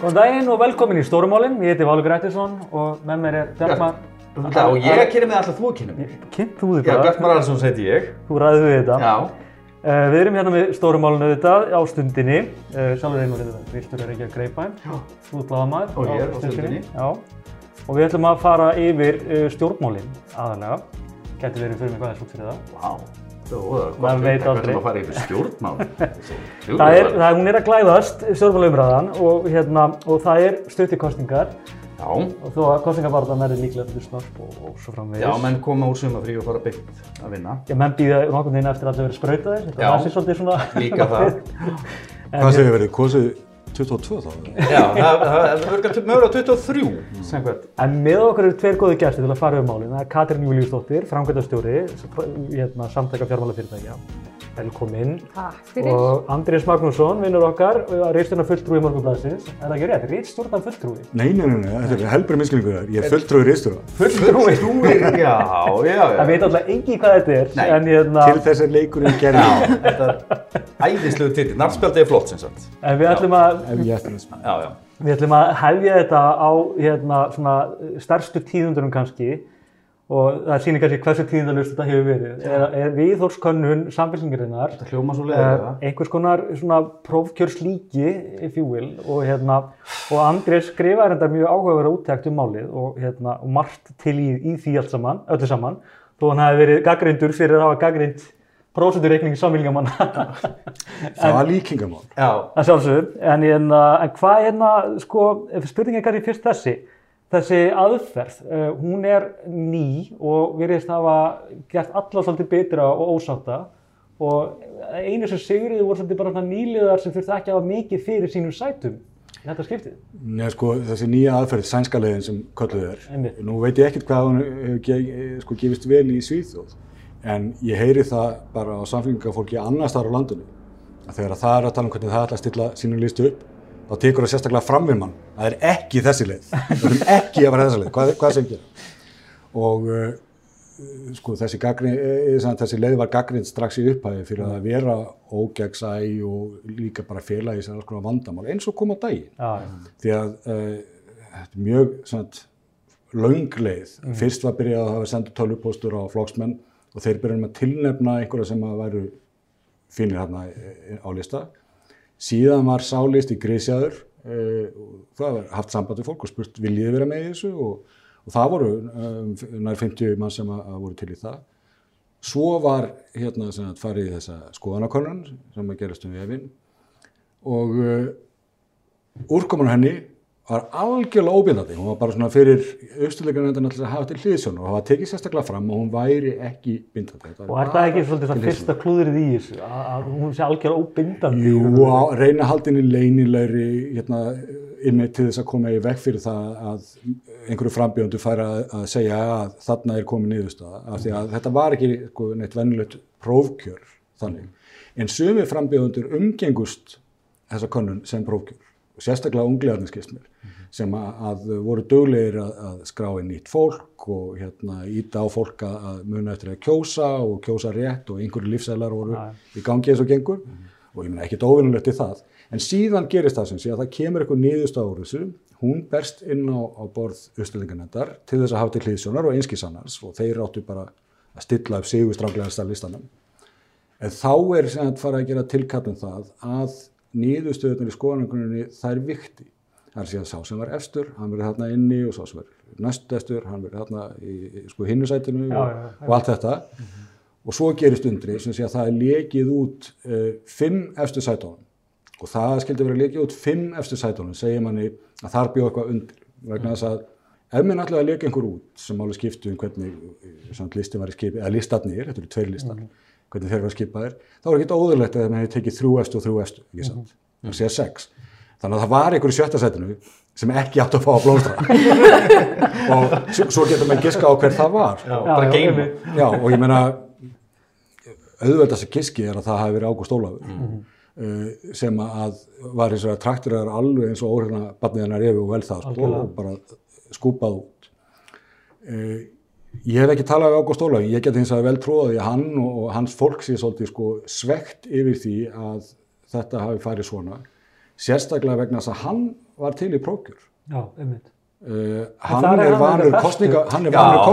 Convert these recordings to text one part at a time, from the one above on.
Góðan daginn og velkomin í Stórumálinn. Ég heiti Valur Grættisson og með mér er Bjartmar. Já, og ég kynni mig alltaf þú kynna mig. Kynnt þú þig Já, bara. Bjartmar Ararsson heiti ég. Þú ræðið við þetta. Já. Uh, við erum hérna með Stórumálinn auðvitað á stundinni. Uh, sjálfur einhvern veginn þetta. Viltur er ekki að greipa þeim. Já. Þú ert blaðamaður Og ég er á Stundinni. Já. Og við ætlum að fara yfir uh, stjórnmálinn aðalega. Gæti verið fyrir mig hvað er það. Það Maður veit aldrei. er að fara yfir stjórnmál? Það er, það, hún er að glæðast, stjórnmálumræðan, og, hérna, og það er stutt í kostningar. Já. Og þó að kostningabarðan verði líklega fyrir snarp og, og svo framvegis. Já, menn koma úr sumafrí og fara byggt að vinna. Já, menn býða nokkurn veginn eftir að það verið sprautaðir, þetta Já. var sér svolítið svona... Líka það. Hvað segir verið? Kosið 22 þá? Já, það verður mögulega 23, samkvæmt. En með okkur eru tveir góði gæsti til að fara um málinn. Það er Katrín Júliusdóttir, framkvæmdastjóri, hérna, samtækja fjármálafyrirtækja. Velkomin. Takk fyrir. Og Andrés Magnússon, vinnur okkar, reistjórnar fulltrúi Morgunblæsins. Er það ekki rétt? Reistjórnar fulltrúi? Nei, nei, nei, nei, þetta er helbrið miskilningur þar. Ég er fulltrúi reistur Fulltrúi? Trúir, já, já, já. Það veit alltaf engi hvað þetta er, Nei. en, hérna, Til þess er leikurinn gerði. Já, þetta er æðislegu titill. Nafnspjaldið er flott, sem sagt. en við ætlum að Ef ég eftir þess. Já, já. Við ætlum að hefja þetta á hérna, svona, stærstu tíðundunum kannski og það sýnir kannski hversu tíðundalust þetta hefur verið. Er, er hljóma svo uh, leiðilega. einhvers konar svona prófkjörslíki, if you will, og, hérna, og Andrés skrifaði þetta mjög áhugaverða úttækt um málið og, hérna, og margt til í, í því allt saman, öllu saman, þó hann hafi verið gaggrindur fyrir að hafa gaggrind prósendureikning samfélkingamanna. Það var líkingamál. Já. að sjálfsögur, en, en, en hvað hérna, sko, spurningin kannski fyrst þessi, þessi aðferð, uh, hún er ný og virðist hafa gert alla svolítið betra og ósátta og einu sem sigriði voru svolítið bara svona nýliðar sem þurfti ekki að hafa mikið fyrir sínum sætum í þetta skiptið. Nei, sko, þessi nýja aðferð, sænska leiðin sem kölluð er. Einmitt. Nú veit ég ekkert hvað hún hefur ge sko, gefist vel í Svíþjóð, en ég heyri það bara á samfélgingafólki annars þar á landinu. Að þegar það er að tala um hvernig það ætla að stilla sínum listu upp, þá tekur það sérstaklega fram við mann. Það er ekki þessi leið. Það er ekki að vera þessi leið. Hvað, hvað sem gera? Og uh, sko, þessi, gaggrin, eh, þessi leið var gaggrind strax í upphæði fyrir að vera ógegnsæ og líka bara fela í sér alls konar vandamál eins og koma daginn Já, já. því að uh, er mjög svona, löng leið. Fyrst var byrjað að hafa sendu tölvupóstur á flokksmenn og þeir byrjum að tilnefna einhverja sem að væru fínir hérna á lista. Síðan var sálist í grísjaður, uh, það var haft samband við fólk og spurt viljið vera með í þessu og, og það voru um, nær 50 mann sem að, að voru til í það. Svo var hérna sem að farið í þessa skoðanakonun sem að gerast um vefinn og uh, úrkomun henni var algjörlega óbindandi, hún var bara svona fyrir austuleikarnefndin alltaf að hafa til hliðsjón og var tekið sérstaklega fram að hún væri ekki bindandi. Og er það ekki svolítið það fyrsta klúðrið í þessu, að, hún sé algjörlega óbindandi? Jú, að reyna haldinni leynilegri hérna, inni til þess að koma í vekk fyrir það að einhverju frambjöndu færa að, segja að þarna er komið niðurstaða. Af því að þetta var ekki sko, neitt vennilegt prófkjör þannig. En sumi frambjöndur umgengust þessa könnun sem prófkjör. Sérstaklega ungliðarnir skist mér sem að, að voru döglegir að, að skrá inn nýtt fólk og hérna íta á fólk að, að muna eftir að kjósa og kjósa rétt og einhverju lífsælar voru Já. í gangi eins og gengur. Og ég meina ekkert óvinnulegt í það. En síðan gerist það sem sé að það kemur eitthvað niðurstað úr þessu. Hún berst inn á, á borð uppstillingarnendar til þess að hafa til hlýðsjónar og einskísannars og þeir áttu bara að stilla upp sigurstránglegasta listanum. En þá er sem að fara að gera tilkallum það að niðurstöðunar í skoðanakunni það er vikti. Það er síðan sá sem var efstur, hann verið þarna inni og sá sem var næst efstur, hann verið þarna í, sko hinnusætinu og, og allt þetta. Og svo gerist undri sem sé að það er lekið út uh, fimm efstu sætónum og það skildi verið lekið út fimm efstu sætónum segir manni að þar bjóð eitthvað undir. Vegna þess að ef minn ætlaði að leka einhver út sem máli skiptu um hvernig samt listin var í skipi, eða listarnir, þetta eru tveir listar hvernig þeir var skipaðir, þá var ekki óðurlegt að þeim hefði tekið þrjú efstu og þrjú efstu ekki sant, það sé sex. Þannig að það var einhver í sjötta sætinu sem ekki átt að fá að blómstra. Og svo, getur maður giska á hver það var. Já, bara einmitt. Já, og ég meina auðveldast að kiski er að það hafi verið Ágúst Ólafur uh, sem að var eins og að trakturar alveg eins og óhrifna barnið hennar efi og vel það sko, og bara skúpað út. Uh, Ég hef ekki talað við Ágúst Ólafur, ég get hins að vel tróða því að hann og hans fólk sé svolítið sko svegt yfir því að þetta hafi farið svona sérstaklega vegna þess að hann var til í prókjur. Já, einmitt. Uh, hann, er er hann er kostninga, hann er vanur hann-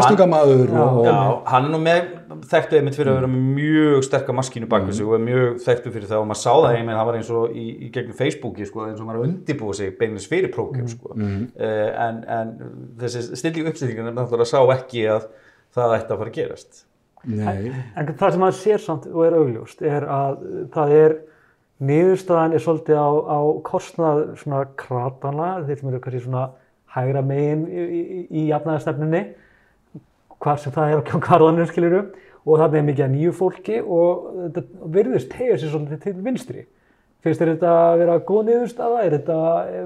og, og Já, hann er nú með þekktu einmitt fyrir að vera með mjög sterka maskínu bak við sig og er mjög þekktu fyrir það og maður sá það einmitt, það var eins og í, í gegnum Facebooki sko, eins og maður undirbúið sig beinins fyrir prókjum sko. uh, en, en þessi stilling uppstillingun er náttúrulega sá ekki að það ætti að fara að gerast. Nei, En það sem maður sér samt og er augljóst er að það er niðurstaðan er svolítið á, á kostnað svona kratana, þeir sem eru kannski svona hægra megin í, í, í jafnaðarstefnunni, hvað sem það er á karðanum skiliru og það er mikið að nýju fólki og þetta virðist tegja sér svolítið til vinstri. Finnst þér þetta að vera góð niðurstaða? Er þetta,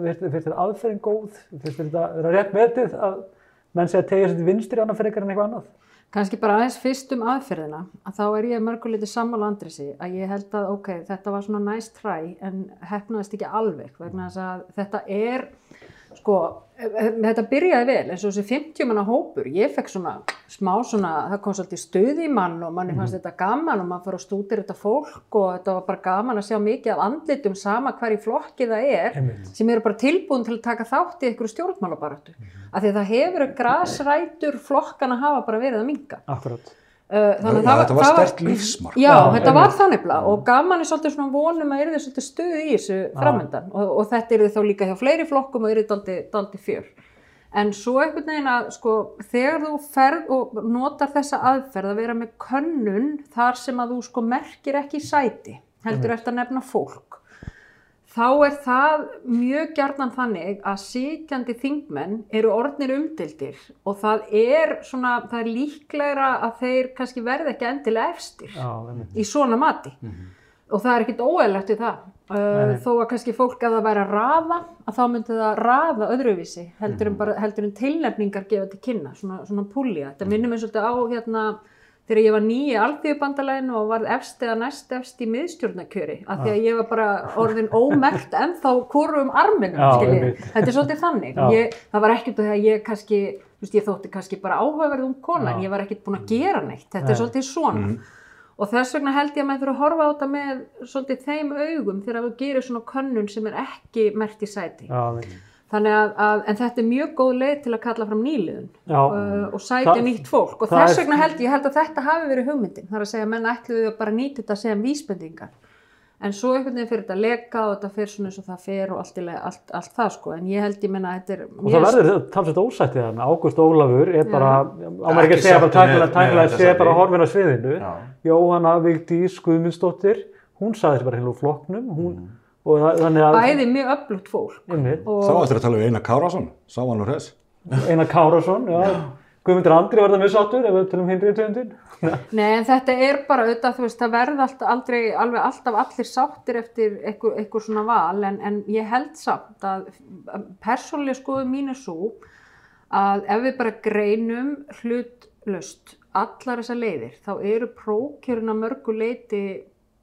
finnst þér- aðferðin góð? Finnst þér þetta að vera rétt metið að menn segja tegja sér til vinstri annað fyrir eitthvað annað? Kannski bara aðeins fyrst um aðferðina að þá er ég mörguleiti sammála Andrisi að ég held að ok, þetta var svona nice try en hefnaðist ekki alveg vegna þess að þetta er sko, þetta byrjaði vel eins og þessi 50 manna hópur, ég fekk svona smá svona, það kom svolítið stuð í mann og manni fannst þetta gaman og maður fyrir að stútir þetta fólk og þetta var bara gaman að sjá mikið af andlitum sama hver í flokki það er Einmitt. sem eru bara tilbúin til að taka þátt í einhverju stjórnmálabaratu af því að það hefur grasrætur flokkana hafa bara verið að minga Akkurat. Uh, þannig að Já, það þetta var það sterkt lífsmark. Já, Já, þetta var það nefnilega. Og gaman er svolítið svona vonum að er þið svolítið stuð í þessu framöndan og, og þetta er þið þá líka hjá fleiri flokkum og er þið daldi fjör. En svo einhvern veginn að sko þegar þú ferð og notar þessa aðferð að vera með könnun þar sem að þú sko merkir ekki sæti, heldur eftir að nefna fólk þá er það mjög gjarnan þannig að sitjandi þingmenn eru orðnir umdildir og það er svona, það er líklegra að þeir kannski verði ekki endilega efstir Já, í svona mati. Og það er ekkit óeðlegt við það. Uh, þó að kannski fólk að það væri að raða að þá myndi það raða öðruvísi heldur en, bara, heldur en tilnefningar gefa til kynna, svona, svona púlja þetta minnum og þetta á hérna þegar ég var nýi alþjóðbandalæðinu og varð efst eða næst efst í miðstjórnarkjöri af því að ég var bara orðin ómerkt en þá hvorum arminum Já, skiljið. þetta er svolítið þannig ég, það var ekkert að ég kannski þú veist, ég þótti kannski bara áhugaverð um kona en Já. ég var ekkert búin að gera neitt þetta Nei. er svolítið svona og þess vegna held ég að maður þurfa að horfa á þetta með svolítið þeim augum þegar þú gerir svona könnun sem er ekki mert í sæti Já. Þannig að, að en þetta er mjög góð leið til að kalla fram nýliðun. Uh, og sæti Það- nýtt fólk. Og það þess er- vegna held ég, held að þetta hafi verið hugmyndin. Þar að segja að menn ætluðu að bara nýta þetta sem vísbendingar. En svo einhvern veginn fyrir þetta að leka og þetta fer svona eins og það fer og allt, allt, allt það sko. En ég held ég menna að þetta er Og það verður talsett ósættið þarna. Ágúst Ólafur er bara, á maður ekki að segja bara tæknilega með sé þetta bara horfin á sviðinu. Jóhanna Vigdís Guðmundsdóttir, hún saði þessi bara hérna úr flokknum. Hún, og það, þannig að, bæði mjög öflugt fólk Þá eftir að tala við Einar Kárásson, sá hann úr þess. Einar Kárásson, já. Guðmundur Andri var það mjög sáttur ef við tölum hindrið töndin. Nei, en þetta er bara auðvitað, þú veist, það verða alltaf, aldrei, alveg alltaf allir sáttir eftir einhver svona val, en, en ég held samt að að persónulega skoðum mín er svo að ef við bara greinum hlutlust allar þessar leiðir, þá eru prókjöruna mörgu leiti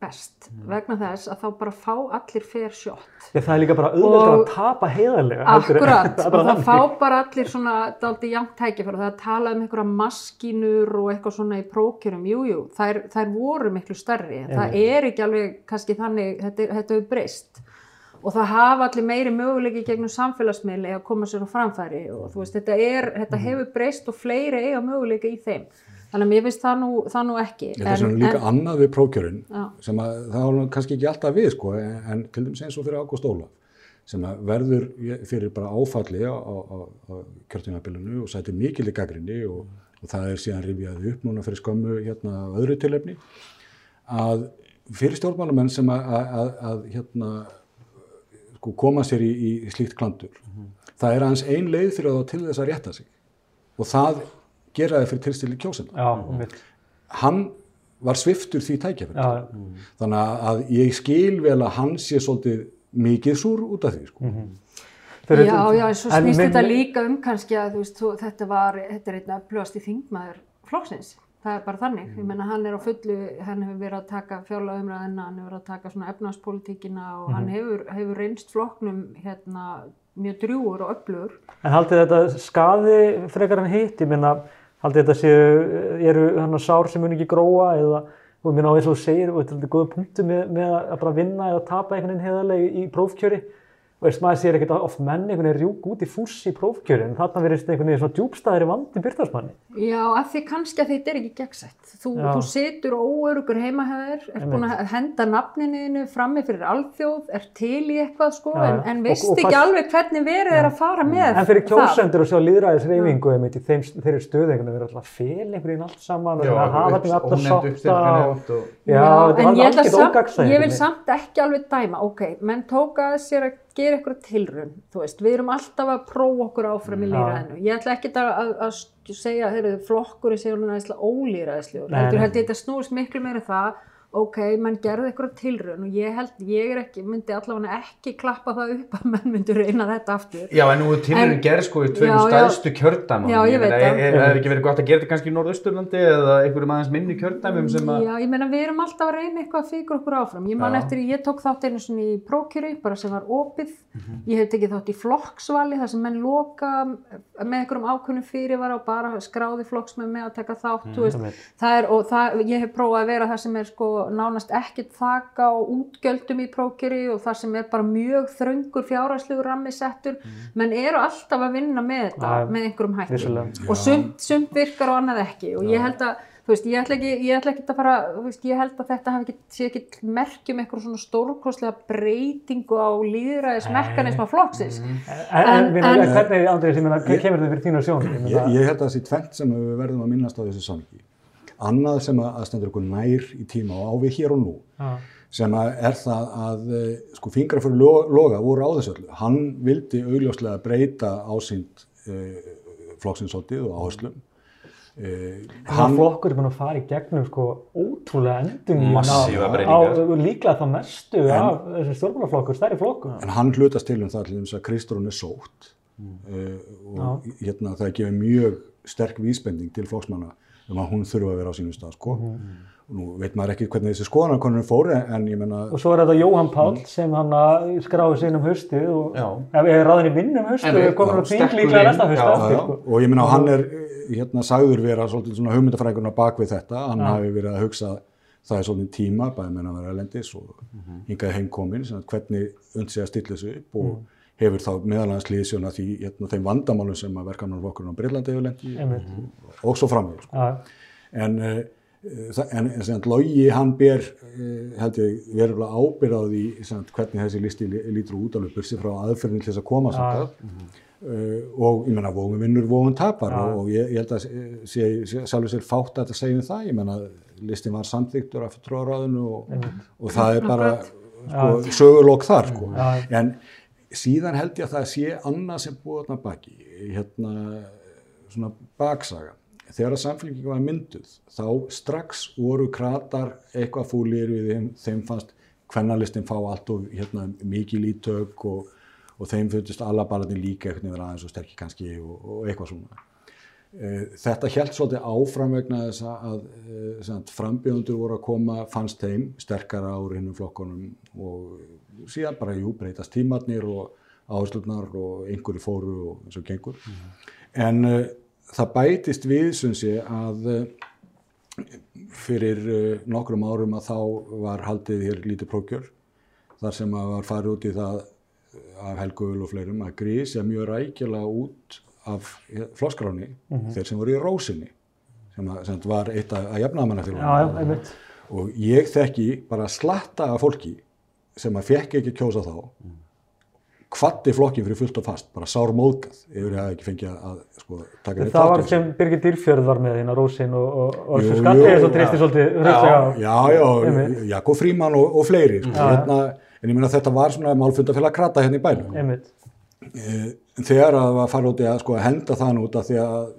best vegna þess að þá bara fá allir fair shot. Já, það er líka bara auðvitað að tapa heiðarlega. en- Akkurat, það er og það fá bara allir svona daldi jafn tækifæri. Og það er talað um einhverja maskínur og eitthvað svona í prókjörum, jú, jú, þær, þær voru miklu stærri, það er ekki alveg kannski þannig, þetta, þetta hefur breyst. Og það hafa allir meiri möguleiki gegnum samfélagsmiðli að koma sér á framfæri. Og þú veist, þetta, er, þetta Mhm. hefur breyst og fleiri eiga möguleika í þeim, þannig að mér finnst það nú, það nú ekki. Ég þess að líka annað við prókjörinn Já. sem að það var nú kannski ekki alltaf við sko en, en til dæmis eins og fyrir Ágúst Ólaf sem að verður fyrir bara áfalli á, á, á, á kjörtunabilinu og sæti mikil í gaggrinni og, og það er síðan rifjaði upp núna fyrir skömmu hérna á öðru tilefni að fyrir stjórnmálamenn sem að, að, að, að hérna sko koma sér í, í slíkt klandur það er aðeins ein leið fyrir þá til þess að rétta sig og það gera þið fyrir tilstilli kjósenda Já, einmitt. hann var sviftur því tækjafæri Já, þannig að- að ég skil vel að hann sé svolítið mikið súr út af því sko. Fyrir- Já, já, en svo en snýst minn- þetta líka um kannski að þú veist, þú, þetta var, þetta er einn öflugast í þingmaður flokksins. Það er bara þannig. Ég menna hann er á fullu, hann hefur verið að taka fjárlega umræðina, hann hefur verið að taka svona efnagspolítíkina og hann hefur, hefur reynst flokknum hérna mjög drjúur og öflugur. En haldið þetta skaði frekar en hitt, ég minna, haldið þetta séu, eru hann sár sem mun ekki gróa eða, og ég minna á eins og þú segir, og þetta er góða punktu með, með að bara vinna eða tapa einhvern veginn heiðarlega í, í prófkjöri, veist, maður sér ekkert oft menn einhvern veginn rjúk út í fúss í prófkjörin, þarna verðist einhvern veginn svona djúbstæðir í vandi byrtarsmanni. Já, af því kannski að þetta er ekki gegnsætt. Þú, Já. þú situr óörugur heima hefur, er búin að henda nafninu frammi fyrir alþjóð, er til í eitthvað sko, Já, en, já. en Og- veist og ekki fast- alveg hvernig verið er að fara með En fyrir það. kjósendur að sjá líðræðisreyfingu einmitt í þeim, þeirri stöðu einhvern veginn alltaf fel einhvern veginn allt saman og Já, hafa og... og- Já, Já, þetta alveg gera eitthvað tilrun, þú veist, við erum alltaf að prófa okkur áfram í Já. líðræðinu. Ég ætla ekki að, að, að segja, heyrðu, flokkur er sér næslega ólýðræðislegur, Nei, heldur nei. held ég þetta snúist miklu meira það, ok, menn gerði eitthvað tilrun og ég held, ég er ekki, myndi allavega ekki klappa það upp að menn myndi reyna þetta aftur. Já, en nú er tilhörinn En- gerð sko í tveim stæðstu kjördæmum. Já, ég veit það. það. Hefði ekki verið gott að gera þetta kannski í Norðausturlandi eða einhverjum aðeins minni kjördæmum sem að... Já, ég meina við erum alltaf að reyna eitthvað að fyrir okkur áfram. Ég man Já. eftir, ég tók þátt einu svona í prókjöri, bara sem var opið. Ég hef tekið þátt í flokksvali, þar sem menn loka með einhverjum ákunnum fyrirvara og bara skráði flokksmenn með að taka þátt, þú veist. einmitt. Það og það, ég hef sko nánast ekkert þaka og útgjöldum í prókjöri og það sem er bara mjög þröngur fjárhæslegur rammi settur. Menn eru alltaf að vinna með þetta, Já, með einhverjum hætti vissulega. og sumt, sumt virkar og annað ekki og ég held að þú veist, ég ætla ekki, ég ætla ekki að fara þú veist, ég held að þetta hafi ekki, sé ekki merkjum eitthvað svona stórkostlega breytingu á líðræðismekkanisma flokksins En, en, En- en, en- en hvernig, hvað kemur þetta fyrir þínu sjón? Ég Ég, held að það sé tvent sem við verðum að minnast á þessu samviki. Annað sem að stendur okkur nær í tíma og á við hér og nú, já, sem að er það að eh, sko fingra fyrir lo- loga voru á þessu öllu. Hann vildi augljóslega breyta ásýnd uh, flokksinsótið og áherslum. Uh, hann flokkur er búin að fara í gegnum sko ótrúlega endum Massífa á, breytingar. á líklega það mestu af þessi stjórnmálaflokkur, stærri flokkur. En hann hlutast til um það til þess að Kristrún er sótt uh, og hérna það gefur mjög sterk vísbending til flokksmanna um að hún þurfa að vera á sínum stað sko. og nú veit maður ekki hvernig þessi skoðanarkonur fóru en ég menna Og svo er þetta Jóhann Páll sem hann skráði sig inn um og Já. ef ég er ráðin í vinn um Einmitt, og komur á þing líklega næsta aftur Já, sko. og ég meina hann er hérna sagður vera svolítið svona hugmyndafrækuna bak við þetta, hann hafi verið að hugsa það er svolítið tíma, bæði meina að vera erlendis og hingað heimkomin sem að hvernig und sig að stilla þessu upp og hefur þá meðalans liðsjóna því hérna, þeim vandamálum sem að verkanarflokkurinn á Breitlandi hefur lendi Einmitt. og svo framveg sko. Já, en, en, en logi hann ber uh, held ég verulega ábyrð á því sem, hvernig þessi listi lí- lítur út alveg bursi frá aðferðin til þess að koma samt. Uh, og ég menna vóðum vinnur, vóðum tapar Já. og, og ég, ég held að sjálfur sér fátt að segja um það, ég menna listin var samþyktur af tróðráðinu og, og það er bara sko, sögulokk þar sko. En síðan held ég að það sé annað sem búið þarna baki hérna svona baksaga. Þegar að samfélgingin var mynduð þá strax voru kratar eitthvað fúlir við þeim, þeim fannst hvernalistin fá allt og hérna, mikið lítök og, og þeim fundist alla barðin líka eitthvað aðeins og sterkir kannski og, og eitthvað svona Þetta held svolítið áfram vegna þess að uh, frambjöðundur voru að koma, fannst þeim sterkara á hinnum flokkunum og síðan bara, jú, breytast tímarnir og áherslunar og einhverju fóru og eins og gengur. En uh, það bætist við, sem sé, að uh, fyrir uh, nokkrum árum að þá var haldið hér lítið prókjör, þar sem að var farið út í það af Helgu Öl og fleirum að grís er mjög rækjulega út af floskráni þeir sem voru í rósinni sem, að, sem var eitt af, af já, já, jafnaðamannafélagum einmitt. og ég þekki bara slatta af fólki sem að fekk ekki kjósa þá kvatti flokkin fyrir fullt og fast bara sár móðgað yfir að ekki fengið að sko, taka neitt Það var sem Birgir Dýrfjörð var með hérna Rósin og, og, og skattið svo já. treysti svolítið. Já, já, Einmitt. Jakob Fríman og, og fleiri sko, hérna, en ég meina þetta var svona málfundafélag krata hérna í bænum Einmitt. Eh, þegar að það var farið út í að sko, henda þann út af því að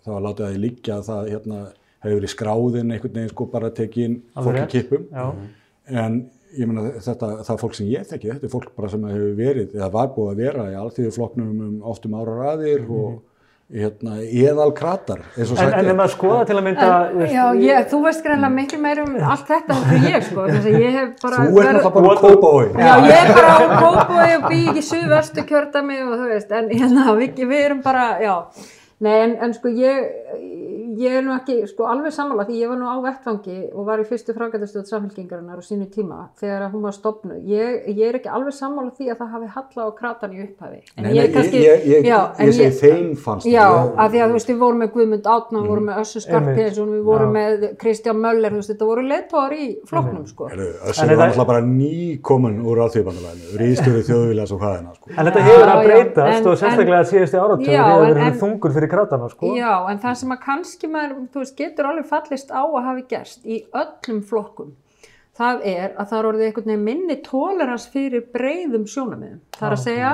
það var látið að því liggja að það hérna, hefur verið skráðin einhvern veginn sko bara tekið inn fólk í kippum. Já, en ég meina þetta, það er fólk sem ég þekki þetta er fólk bara sem hefur verið eða var búið að vera í alþjóðuflokknum um oft um ára raðir og hérna, eðal kratar eins og En, en er. ef maður skoða til að mynda En, já, ég, þú veist greinlega miklu meir um allt þetta en ég sko, þess að ég hef bara þú ert náttúrulega bara að kópa á því Já, ég er bara á Kópói og bý ekki í suðvestu kjördami og þú veist, en hérna, við, við erum bara, já, nei, en, en sko, ég, ég er nú ekki sko, alveg sammála því ég var nú á vettfangi og var í fyrstu frágætastöð samfélkingarinnar á sínu tíma þegar að hún var stopnuð. Ég, ég er ekki alveg sammála því að það hafi halla á kratan í upphafi. En Nei, nei, kannski- ég, ég, já, ég, en ég segi þeim fannst Já, það. af því að þú veist, við vorum með Guðmund Átna, við vorum með Össu Skarpénsson, við vorum með Kristján Möller, þú veist, þetta voru leitóar í flokknum, sko. Þetta- var náttúrulega bara nýkomin úr alþjóðbandalæðinu, ríðstjóri sko. Að Já, já, Já, sko. Já, en það sem að kannski maður, þú veist, getur alveg fallist á að hafi gerst í öllum flokkum, það er að það er orðið einhvern veginn minni tolerans fyrir breyðum sjónamiðum. Það er að segja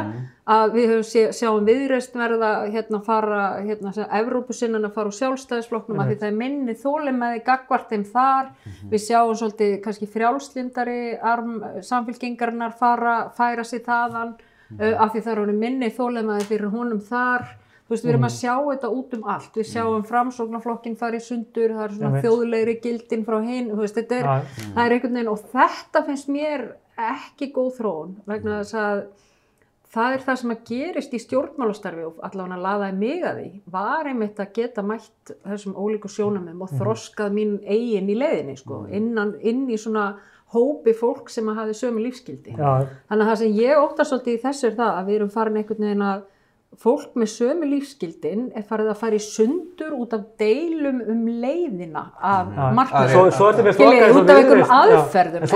að við höfum sé, sjáum viðreist verða hérna fara, hérna sem Evrópusinnan að fara úr sjálfstæðisflokknum af því það er minni þólimaði gagvart þeim þar. Við sjáum svolítið kannski frjálslindari arm samfélkingarinnar fara, færa sér þaðan uh, af því það er honum minni þólimaði fyrir honum þar. Þú veist, við erum að sjá þetta út um allt. Við sjáum framsóknarflokkin fara í sundur, það er svona þjóðlegri gildin frá hinn, þú veist, þetta er, Já. það er einhvern veginn og þetta finnst mér ekki góð þróun vegna þess að það er það sem að gerist í stjórnmálastarfi og allavega að laðaði mig að því. Var einmitt að geta mætt þessum ólíku sjónamum og þroskað mín eigin í leiðinni sko, innan, inn í svona hópi fólk sem að hafi sömu lífskildi. Já, Þannig að það sem ég óttast svolítið í þessu er það að við erum farin einhvern veginn að fólk með sömu lífsgildin er farið að fara í sundur út af deilum um leiðina af flokka eins og út af einhverjum aðferðum.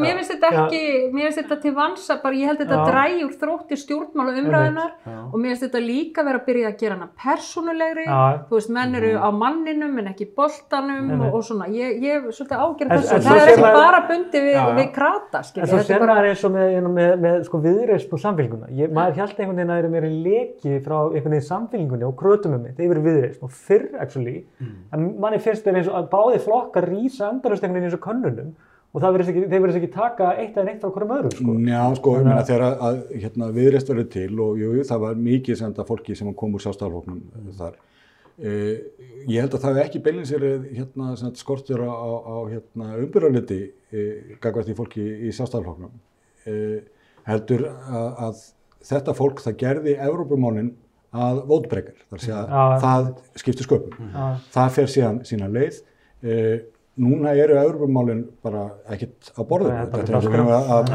Mér finnst þetta ekki, mér finnst þetta til vansa, bara ég held þetta Já. drægi úr þrótti stjórnmála umræðunar og mér finnst þetta líka vera að byrja að gera hana persónulegri, Já. þú veist, menn eru á manninum en ekki boltanum og, svona, ég, hef svolítið ágjörð þessu, það er ekki bara bundið við, krata, En svo sér er eins og með sko viðreist og samfélguna. Held einhvern veginn að það eru meiri leki frá einhvern veginn samfélgunni og krötum um þetta yfir viðreist og fyrr actually. En manni finnst þeir eins og að báði flokkar rýsa endalust einhvern veginn eins og könnunum og það verðist ekki, þeir verðist ekki taka eitt eða neitt frá hverjum öðrum sko. Já, sko, ég meina þegar að, að hérna, viðreist verið til og jú, það var mikið senda fólki sem kom úr sjálfstæðarfloknum þar. Uh, ég held að það hef ekki beilin sér hérna, skortur á, á, hérna, umbyrðarliti uh, gagvart í fólki í sjálfstæðarfloknum. Uh, heldur að, að þetta fólk það gerði Evrópumálinn að vótbrekar, þar sé að Já. það skiptir sköpum. Já. Það fer síðan sína leið. Uh, núna eru Evrópumálinn bara ekkert á borðinu. Nei, bara Þetta er eins og við erum að,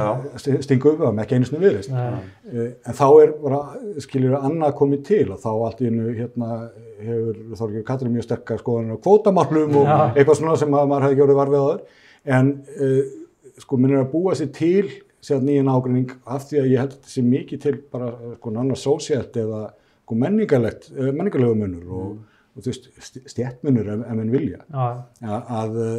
að stinga upp þeim, ekki einu sinni viðreist. Nei. Uh, en þá er bara, skiljur annað komið til og þá allt í hennu hérna hefur Þorgjör Katrin mjög sterkar skoðanir á kvótamálum og eitthvað svona sem að maður hefði gjörið varfið á þar en uh, sko minn er að búa sér til sér nýjan ágrinning af því að ég held að þetta sé mikið til bara sko annars sósíalt eða sko menningarlegt, uh, menningarlegu munur og, og þú veist st- stjættmunur ef, ef menn vilja. Já, að, að uh,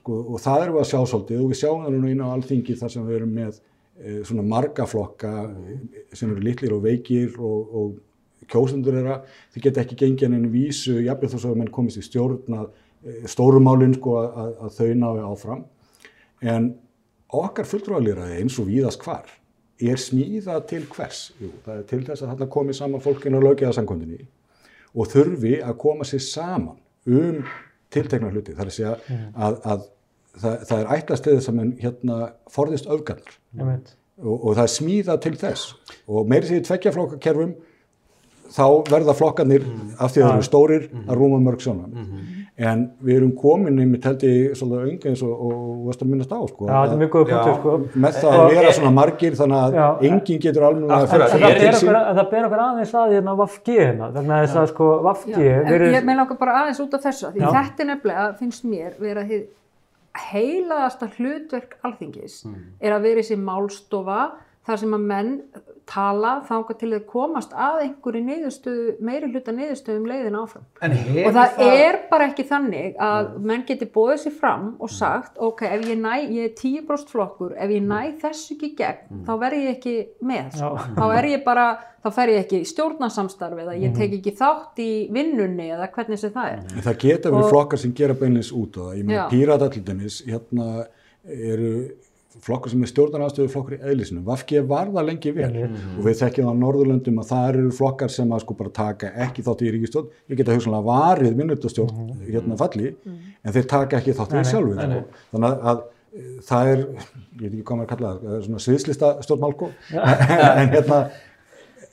sko, og það við að sjá svolítið og við sjáum það núna inn á alþingi þar sem við erum með uh, svona marga flokka eh, sem eru litlir og veikir og, og kjósendur þeirra, þið geta ekki gengið en einu vísu, jafnveg þó svo að menn komist í stjórn að stórumálinn sko að, að, að þau nái áfram. En okkar fulltrúalýraði eins og víðast hvar er smíða til hvers? Jú, það er til þess að þarna komi saman fólkinu á löggeðarsangkondinni og þurfi að koma sér saman um tiltekna hluti. Það er að segja að, að það, það er ætlast til þess að menn hérna forðist öfgarnar. Einmitt. og, og það er smíða til þess. Og meiri sér í tveggja þá verða flokkarnir af því að það eru stórir að rúma mörg sjónum en við erum komin einmitt held ég svolítið öngi eins og, og, og varst að minnast á sko, Já, þetta er mjög góð punktur, sko. með það að vera svona margir þannig að Já. enginn getur alveg að er ber til okkur, en það ber okkur aðeins að hérna Vafg hérna, vegna þess að sko Vafg Já, en verið, ég meina okkur bara aðeins út af þessu, því Já. þetta er nefnilega, finnst mér, vera hið heilaðasta hlutverk alþingis er að vera þessi málstofa þar sem að menn tala þangað til þau komast að einhverju meiri hluta niðurstöðu um leiðin áfram. Og það, er bara ekki þannig að menn geti bóðið sér fram og sagt, ok, ef ég næ, ég er 10% flokkur, ef ég næ þessu ekki gegn, þá verð ég ekki með. Já. þá er ég bara, þá fer ég ekki í stjórnarsamstarfi eða ég tek ekki þátt í vinnunni eða hvernig sem það er. Það geta verið Og- flokkar sem gera beinleins út á það. Ég meina Já. pírata til dæmis, hérna eru flokkar sem er stjórnarnastöðu flokkur í eðlisinu. Vafki var það lengi vel og við þekkjum það á Norðurlöndum að það eru flokkar sem að sko bara taka ekki þátt í ríkistjórn. Við geta hugsanlega varið minnutastjórn hérna falli en þeir taka ekki þátt í. Sko. Þannig að, að eh, það er, ég veit ekki hvað maður kalla það, það er svona sviðslista stjórnmálko en hérna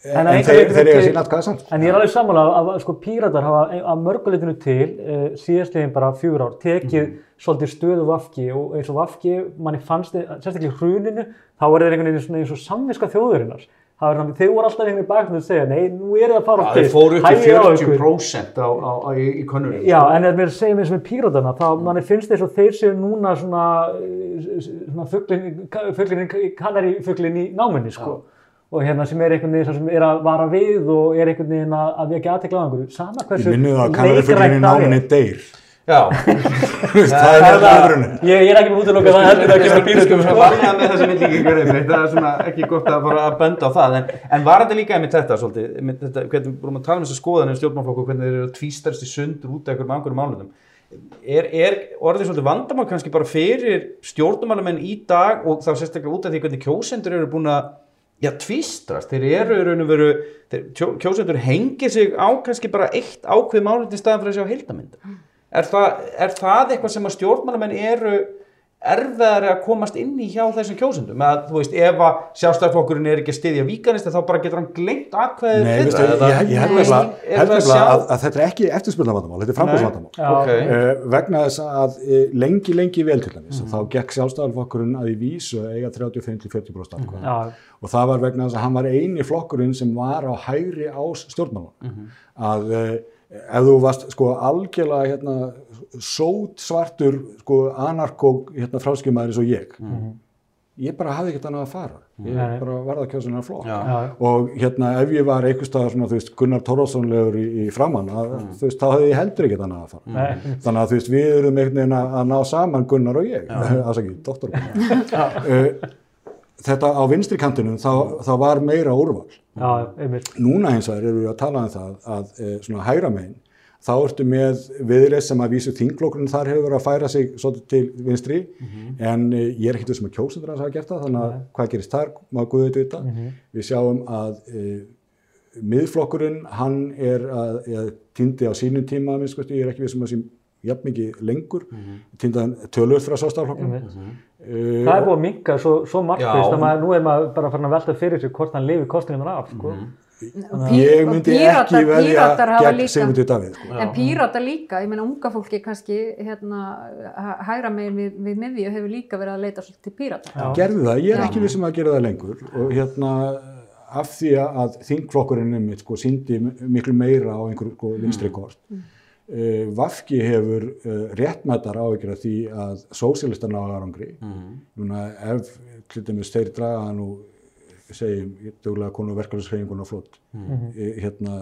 En en, þeir, þeir til- sín atkvæði samt. En ég er alveg sammála að, að sko píratar hafa að mörguleitinu til uh, síðastliðin bara fjögur ár tekið Mhm. svolítið stöðu vafki og eins og vafki manni fannst þið, sérstaklega í hruninu þá er þeir einhvern veginn svona eins og samviska þjóðurinnar. Það er þannig, þeir voru alltaf einhvern veginn í bakgrunni að segja, nei, nú er það að fara Já, þeir fyrst, fóru upp til hægið á ykkur." 40% á, á, á, í, í könnunum. Já, en ef mér segjum eins og með píratana, þá manni finnst þess að þeir séu núna svona, eh, svona fuglin, fuglin, kannari fuglin í náminni, sko. Og hérna sem er einhvern veginn sem er að vara við og er einhvern veginn að, að við ekki aðtekla á einhverju. Sama Ég hversu minni það að það er. náminni deyr. Já. það er hérna öðrunni. Ég, ég er ekki með útlöka það heldur það kemur Við skulum píratum, svo sko. varja með þessa myndlíkingur einmitt, það er svona ekki gott að fara að benda á það, en, en var þetta líka einmitt þetta svolítið, einmitt þetta, hvernig við vorum að tala um þessa skoðanir stjórnmálflokku, hvernig þeir eru að tvístast í sundur út af einhverjum einhverjum málunum. Er, er orðið svolítið vandamál kannski bara fyrir stjórnmálumenn í dag og þá sérstaklega út af því hvernig kjósendur eru búin að já, tvistrast, þeir eru í raun og veru, kjósendur hengir sig á kannski bara eitt ákveð málið í staðan fyrir að sjá heildamynda. Er er það eitthvað sem að stjórnmálamenn eru erfiðari að komast inn í hjá þessum kjósendum? Að, þú veist, ef að sjálfstæðarflokkurinn er ekki að styðja víkanist þá bara getur hann glemt veistu, þeirra, ég, held nefnilega að að, að þetta er ekki eftirspurnarvandamál, þetta er frambúðsvandamál. Já. Ok. Uh, vegna þess að uh, lengi, lengi vel til dæmis, Mhm. þá gekk sjálfstæðarflokkurinn að í vísu að eiga 35-40% atkvæða. Já, Og það var vegna þess að hann var eini flokkurinn sem var á hægri ás stjórnmálum. Mhm. Að uh, ef þú varst sko algjörlega hérna, sót svartur sko anarkó hérna, fráskjumaður eins og ég, ég bara hafði ekkert annað að fara. Ég. Nei. bara varða að kjósa hennar flokk. Og hérna ef ég var einhvers staðar svona, þú veist, Gunnar Torrálssonlegur í, í framann, að, þú veist, þá hefði ég heldur ekkert annað að fara. Nei. Þannig að þú veist, við erum einhvern veginn að, ná saman Gunnar og ég, afsakið, doktor Gunnar. þetta á vinstri kantinum, þá, þá var meira úrval. já, einmitt. Núna hins vegar erum við að tala um það að uh, svona hægra megin, þá ertu með viðreist sem að vísu þinglokkurinn þar hefur verið að færa sig svolítið til vinstri, en uh, ég er ekkert sem að kjósendur hans hafa gert það, þannig að hvað gerist þar, má Guðið vita. Við sjáum að uh, miðflokkurinn, hann er að, að týndi á sínum tíma, minnst ég er ekki við sem að sé jafn mikið lengur, mm -hmm. týndaðan tölur frá sástaflokkum. Uh, Það er búið að minka svo, svo markvist Já. að maður, nú er maður bara farin að velta fyrir sig hvort hann lifi kostingunar af, sko. ég myndi Píratar- ekki velja Píratar hafa gegn líka- Sigmundur Davíð. Sko. En pírata líka, ég meina unga fólki kannski hérna, hæ- hægra megin við, við miðvíu hefur líka verið að leita svolítið til pírata. Já. Gerðu það, ég er Já. ekki vissum að gera það lengur og hérna af því að þingflokkurinn einmitt sko síndi miklu meira á einhver sko, vinstri kort. Mm. Uh, Vafki hefur uh, réttmættar áhyggjur af því að sósíalistar ná árangri. Núna ef til dæmis þeir draga nú segjum, ég duglega konu verkefnishreyfinguna flott. Eh, Hérna,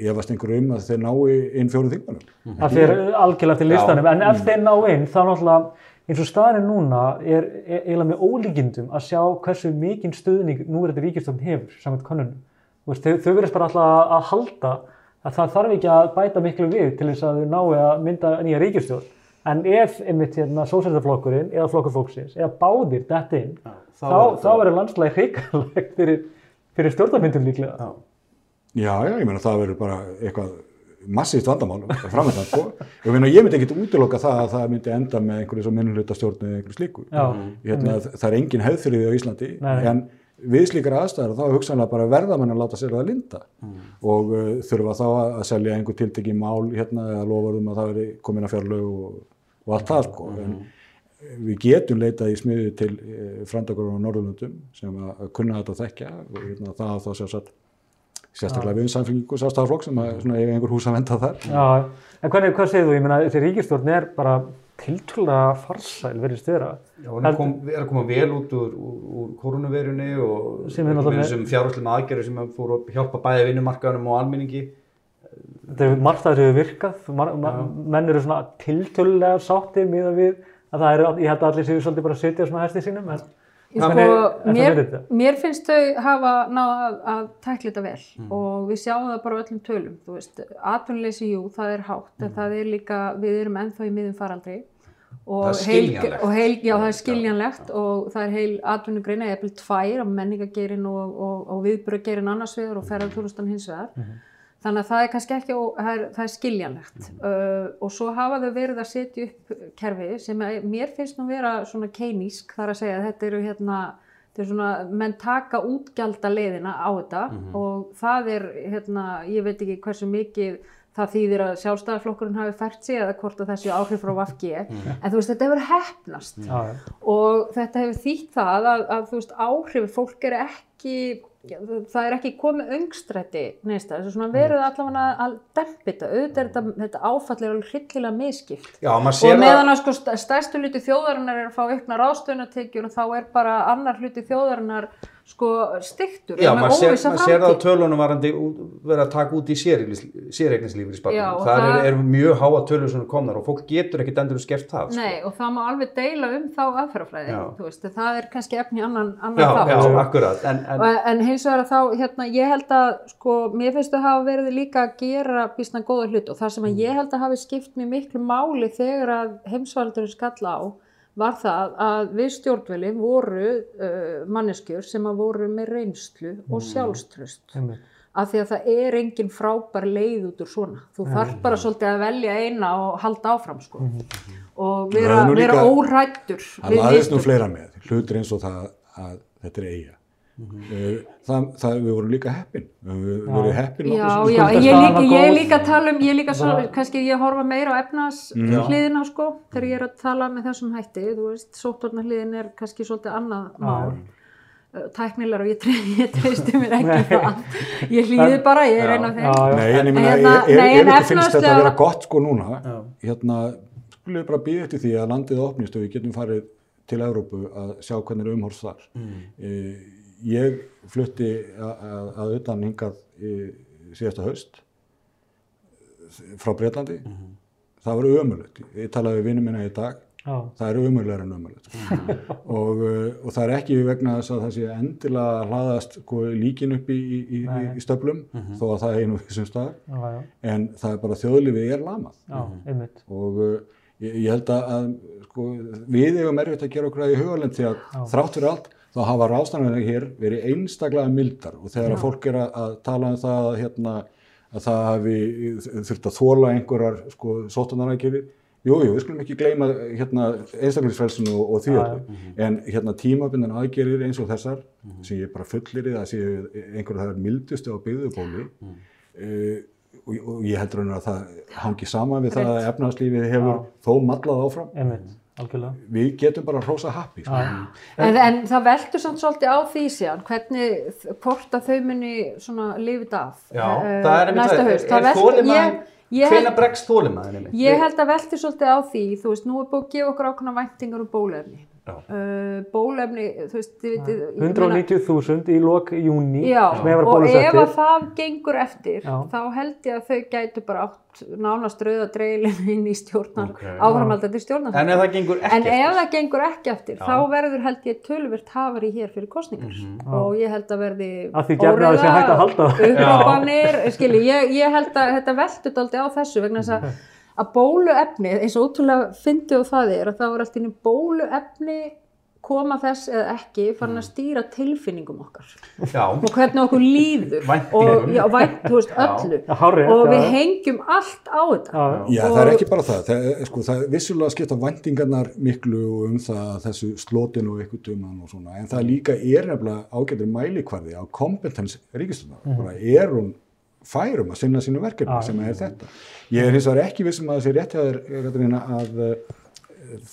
ég varst einhver um að þeir nái inn fjórum þingmannum. Það fyrir algjörlega eftir listanum, en ef þeir ná inn, þá náttúrulega, eins og staðin núna er eiginlega með ólíkindum að sjá hversu mikinn stuðning nú er þetta ríkistofn hefur, samkvæmt konunum. Þau, þau verðast bara alltaf að, að halda að það þarf ekki að bæta miklu við til þess að þau nái að mynda nýja ríkistjórn. En ef einmitt hérna sósældarflokkurinn eða flokkur fólksins eða báðir detta inn, þá þá, þá verður landslæg hrikalegt fyrir, fyrir stjórnarmyndun líklega. Já. Já, já, ég meina það verður bara eitthvað massíft vandamál framöndan, sko. Ég meina, ég myndi ekkit útiloka það að það myndi enda með einhverju svo minnuluta stjórn eða einhverju slíku. Já, Hérna, það er engin hefð fyrir því á Íslandi, nei. en við slíkar aðstæður þá hugsanlega bara verða mann að láta sér það linda og uh, þurfa þá að að selja einhver tiltekki mál hérna eða lofarum að það veri komin að fjárlög og, og allt það, sko. En við getum leitað í smiði til uh, frandakur á Norðurlundum sem að, að kunna þetta að þekkja og hérna, það þá sjálfsagt sérstaklega við um samfengingu sástaflokk sem að svona, eiga einhver hús að venda þar. Já, en hvernig, hvað segir þú? Ég meina, þessi ríkistjórn er bara tiltrúlega farsæl verið vera. Já, hún er, kom, er að koma vel út úr, úr, úr koronaveirunni og Sem er náttúrulega- með þessum fjárhúslega aðgerður sem fór að hjálpa bæði vinnumarkaðunum og almenningi. Þetta er margt að þessu hefur virkað, mar, mar, menn eru svona tiltölulega sáttir miða við að það eru, ég held að allir séu svolítið bara að sitja svona hæsti sínum, en Sko, mér, mér finnst þau hafa náða að, að tækla þetta vel og við sjáum það bara öllum tölum þú veist, atvinnuleysi, jú, það er hátt en það er líka, við erum ennþá í miðum faraldri og heil, og heil, já, það er skiljanlegt og það er heil atvinnugreina, eða tvær á menningagerin og, og, og viðbúragerin annars vegar og ferðartúrustan hins vegar þannig að það er kannski ekki, það er, það er skiljanlegt. Uh, og svo hafa þau verið að setja upp kerfi sem að, mér finnst nú vera svona keinísk þar að segja að þetta eru hérna þetta er svona, menn taka útgjalda leiðina á þetta og það er, hérna, ég veit ekki hversu mikið það þýðir að sjálfstæðarflokkurinn hafi fært sig eða hvort að þessi áhrif frá VFG en þú veist, þetta hefur hefnast já. og þetta hefur þýtt það að, að þú veist, áhrif fólk er ekki það er ekki komið öngstrætti neist það, svona verið allavega að dempa þetta, auðvitað er þetta, þetta áfall er alveg hryllilega miskipt Já, og að meðan að sko st- stærstu hluti þjóðarinnar er að fá aukna ráðstöðunatekjur og þá er bara annar hluti þjóðarinnar sko stiktur Já, maður sér, maður sér það á tölunum varandi vera að taka út í séreignislífur í Já, spartum. og Það það- er, er mjög háa tölur sem komnar og fólk getur ekkit endur skert það. sko. Nei, og það má alveg deila um þá aðferðafræði, Já. þú veist, það er kannski efni annan, Já, annan þátt. já, akkurat. En, en, En, en hins vegar þá, hérna, ég held að, sko, mér finnst að hafa verið líka að gera býsna góða hlut og það sem Mm. að ég held að hafi skipt mér miklu máli þegar að heimsvaldurinn skalla á var það að við stjórnveli voru uh, manneskjur sem að voru með reynslu og Mm. sjálfströst. Einmitt. Af því að það er engin frábær leið út úr svona. Þú þarf bara svolítið að velja eina og halda áfram, sko. Og vera, er vera órættur Það laðist nú fleira með, hlutur eins og það að þetta er eiga. Eh, það, það, við vorum líka heppin, við vorum heppin Já, já, ég líka, ég góð. líka tala um, ég líka svo, kannski ég horfa meira á efnas Já. hliðina sko, þegar ég er að tala með þessum hætti, þú veist, sóttorna hliðin er kannski svolítið annað mál, uh, tæknilegar og ég, tre ég treysti mér ekki það, ég hlýði bara, ég er einn af þeim. Nei, en ég meina, Hérna, er, er, er ekki finnst þetta að vera gott sko núna, hérna, skulum við bara býða eftir því að landið opnist og við getum farið til Evrópu að sjá hvernig er umhorfs þar. Mm. ég flutti að, utan hingað síðasta haust frá Breitlandi, það var ömulegt. Ég talaði við vinnum minna í dag, Já. það er ömulegur en ömulegt og, uh, og það er ekki vegna þess að það sé endilega hlaðast sko, líkin upp í, í, í, Nei. í stöflum þó að það er einu þessum stað já, en það er bara þjóðlífið er lamað já, einmitt. og uh, ég, ég held að, að sko, við eigum erfitt að gera okkur að í hugalend því að þrátt fyrir allt þá hafa ráðstæðanlega hér verið einstaklega mildar. Og þegar að fólk er að, að tala um það að, hérna, að það hafi þurft að þóla einhverjar sko, sótunarækjari Jú, jú, við skulum ekki gleyma hérna, einstaklingsfrelsinu og, og því Já, öllu. En hérna tímabindan aðgerir eins og þessar, sem ég bara fullir í það, séu einhverju það er mildustu á byggðubóli uh, og, og ég heldur að það hangi saman við það að efnahagslífið hefur þó mallað áfram. Einmitt, algjörlega. Við getum bara hrósa happi. Sko. En, en það veltur samt svolítið á því síðan, hvernig, hvort að þau muni svona lifið af já, eh, það er næsta það. haust. Er, er þólimaðin, hvenær bregst þólimaðin? Ég held að velti svolítið á því, þú veist, nú er búið að gefa okkur ákveðna væntingar um bólefni. Uh, bólefni, þú veist, þið vitið, ég meina- 190.000 í lok júni Já, sem hefur og ef að það gengur eftir, Já. þá held ég að þau gætu bara átt nánast rauða dreilin inn í stjórnar, Ok. áframaldandi stjórnar. En ef það gengur ekki En ef það gengur ekki eftir, þá verður held ég tölvert hafari hér fyrir kostningar og ég held að verði Að því gefna að það sé hægt að halda það. upprópanir, skilji, ég, ég held að þetta veldur daldi á þessu vegna þess að, að bóluefni, eins og ótrúlega fyndi og það er að það var alltaf bóluefni koma þess eða ekki farin að stýra tilfinningum okkar. Já, og hvernig okkur líður. Og já, vænt, þú veist, öllu. Já, hárrétt, og við hengjum allt á þetta. Já, Og- það er ekki bara það. Það, sko, það er vissulega skipta væntingarnar miklu um það þessu slotin og eitthvað duman og svona, en það líka er nefnilega ágættur mælikvarði á kompetens ríkistöndar. Mhm. Bara er hún færum að sinna sínu verkefni sem er þetta. Ég er hins vegar ekki vissum að það sé rétt að uh,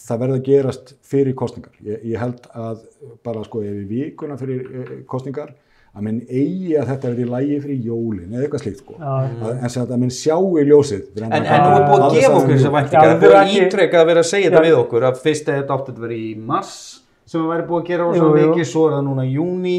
það verði að gerast fyrir kostningar. Ég, ég held að bara sko ef í vikuna fyrir uh, kostningar að minn eigi að þetta verði í lægi fyrir jólin eða eitthvað slíkt sko. Að, en sem að minn sjái ljósið. fyrir En, en nú er búið að gefa okkur Já, væntingar, það er þau að að vera að segja þetta við okkur að fyrst eða þetta átti að vera í mars sem að væri búið að gera Jú, jú. mikið, svo er það núna í júni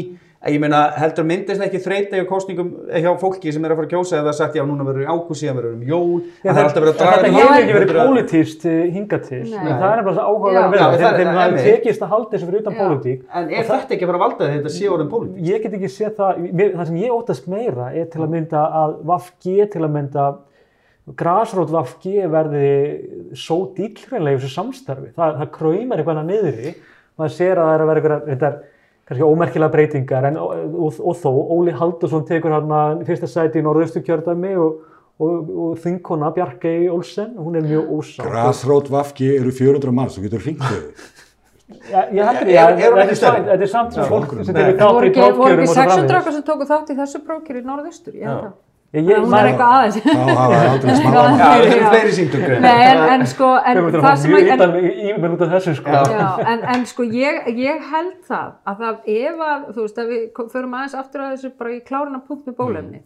ég meina heldur myndist ekki þreita hjá kostningum hjá fólki sem er að fara að kjósa eða sagt já núna verður í ágúst síðan verður um jól Já, það er alltaf verið að draga Þetta hefur ekki verið er pólitíst hinga til, það er áhugaverð Já. að vera, þegar þeim það tekist að halda þessu fyrir utan pólitík. En er þetta ekki að fara að valda þetta sé orðin pólitík? Ég get ekki séð það, það sem ég óttast meira er til að mynda að VFG til að mynda grasrót VFG verði svo dýllhreinlega í þessu samstarfi. Það, það er kannski ómerkilega breytingar en og, og, og þó, Óli Haldursson tekur hann fyrsta sæti í norðaustu kjördæmi og, og, og þingkona Bjarkey Olsen, hún er mjög ósátt. Grasrót Vafki eru 400 manns, þú getur. Já, ég heldur því að þetta ekki er samt- þetta er samt sem fólk sem Það þátt voru í ekki, voru prófkjörum ekki og svo 600 framvegis. sem tóku þátt í þessu prókjur í norðaustur, ég held Já. Það. Ég- að ég- Hún er eitthvað aðeins. þá hafa aldrei smá Já. Já, það Já. er fleiri síndugrein. Nei, en, sko, en það að, sko. En, en sko ég, ég held það að það ef að, þú veist, að við förum aðeins aftur að þessu bara í klárina punkt með bólefni,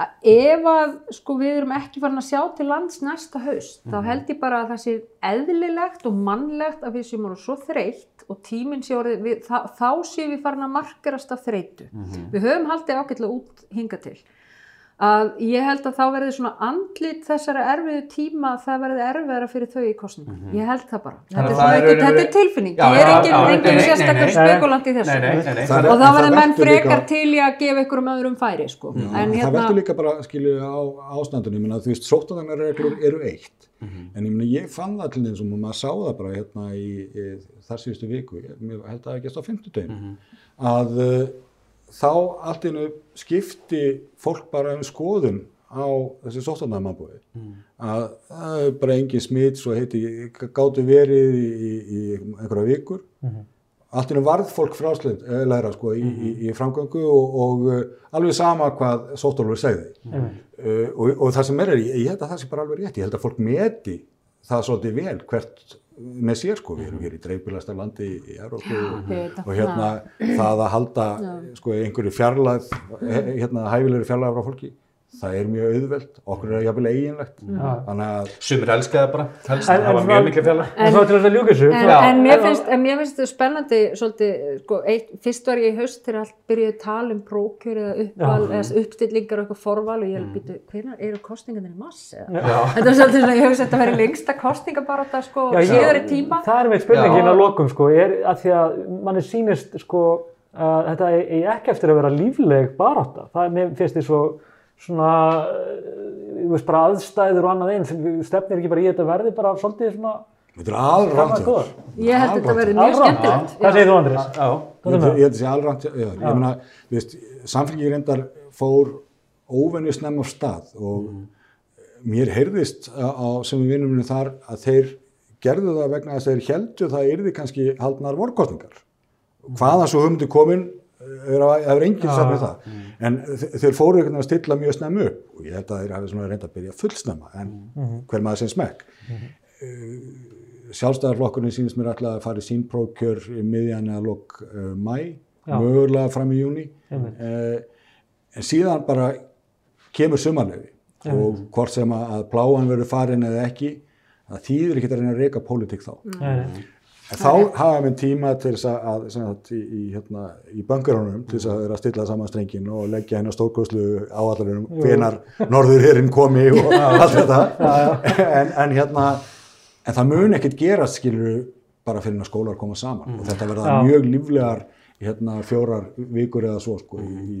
að ef að sko við erum ekki farin að sjá til lands næsta haust, þá held ég bara að það sé eðlilegt og mannlegt að við séum orðið svo þreytt og tíminn sé orðið, við, þá, þá séum við farin að markarast af þreytu. Við höfum haldið ágætlega út hinga til að ég held að þá verði svona andlit þessara erfiðu tíma það verði erfiðara fyrir þau í kostningum. Ég held það bara. Þetta er, að það er og þetta er tilfinning. Já, ég er já, engin, já, engin nei, nei, sérstakur spekulant í þessu. Nei, nei, nei, nei. Það Og þá það verður menn frekar líka- til í að gefa einhverjum öðrum færi, sko. Já, en það hérna, veldur líka bara, skilju, á ástandunum, menn að þú veist, sóttaðanarreglur eru eitt, en ég, meni, ég fann það til þess að maður sá það bara hérna í, í þar síðustu viku, ég held að það ekki á fimmtudeginu, að uh, þá allt einu skipti fólk bara um skoðun á þessi sóttaðanarmannbúi, að það er bara engin smitt, svo heiti, gáttu verið í, í, í einhverja vikur, allt innu varð fólk frásleitt eh, læra sko í, í, í framgöngu og, og uh, alveg sama hvað Sóttólfur segði. Uh, og, og það sem er, er, ég held að það sé bara alveg rétt, ég held að fólk meti það svolítið vel hvert með sér sko, við erum hér í dreifbílasta landi í, Európu og, og hérna það. að halda sko einhverju fjarlæð, hérna hæfilegri fjarlæð frá fólki, það er mjög auðvelt, okkur er jafnvel eiginlegt, þannig að Sumir elska það bara, helst, En- það var mjög miklu fjallar. En til að en, en mér finnst, en mér finnst þetta spennandi svolítið, sko, eitt, fyrst var ég í haust þegar allt byrjuði að tala um prókjör eða uppval, eða uppstillingar og eitthvað forval og ég held, býtu, hvernig eru kostingarnir í mass? Þetta er svolítið svona, ég hugsa þetta verið lengsta kostingabarátta, sko, Já, ég- síðari tíma. Það er með spurningin Já. að lokum sko, er að því að manni sýnist sko að þetta eigi ekki eftir að vera lífleg barátta. Það er, mér finnst því svo svona, eh, þú veist, bara aðstæður og annað eins, stefnir ekki bara í þetta verði bara svolítið svona þetta er góð. Ég held þetta verið mjög skemmtilegt. Hvað segir þú Andrés? Já, Ég held að sé alrangt, já, ég meina, þú veist, samfélgið reyndar fór óvenju snemm á stað og mér heyrðist á, á sem við vinnum þar að þeir gerðu það vegna þess að þeir heldu það yrði kannski haldnar vorkostningar. Hvaðan svo hugmyndi komin, er að- það er enginn satt með það. En þe- þeir fóru einhvern veginn að stilla mjög snemm upp og ég held að þeir hafi reynda að byrja fullsnemma en hver maður sem smekk. Sjálfstæðarflokkurinn sínist mér alltaf að fara í sínprókjör í miðjan eða lok uh, mæ, Já. mögulega fram í júni. Uh, en síðan bara kemur sumarlefi og hvort sem að, að pláan verður farin eða ekki, það þýðir ekki að reyna að reyka pólitík þá. En þá hafa við tíma til þess að, sagt, í, í, hérna, í bankarunum til þess að vera að stilla saman strengin og leggja hennar stórkoslu áallarunum hvenar norðurherinn komi og allt þetta. en, en hérna, en það mun ekkert gerast skilur bara fyrir að skólar koma saman. Og þetta verða mjög líflegar hérna, fjórar vikur eða svo sko, í, í,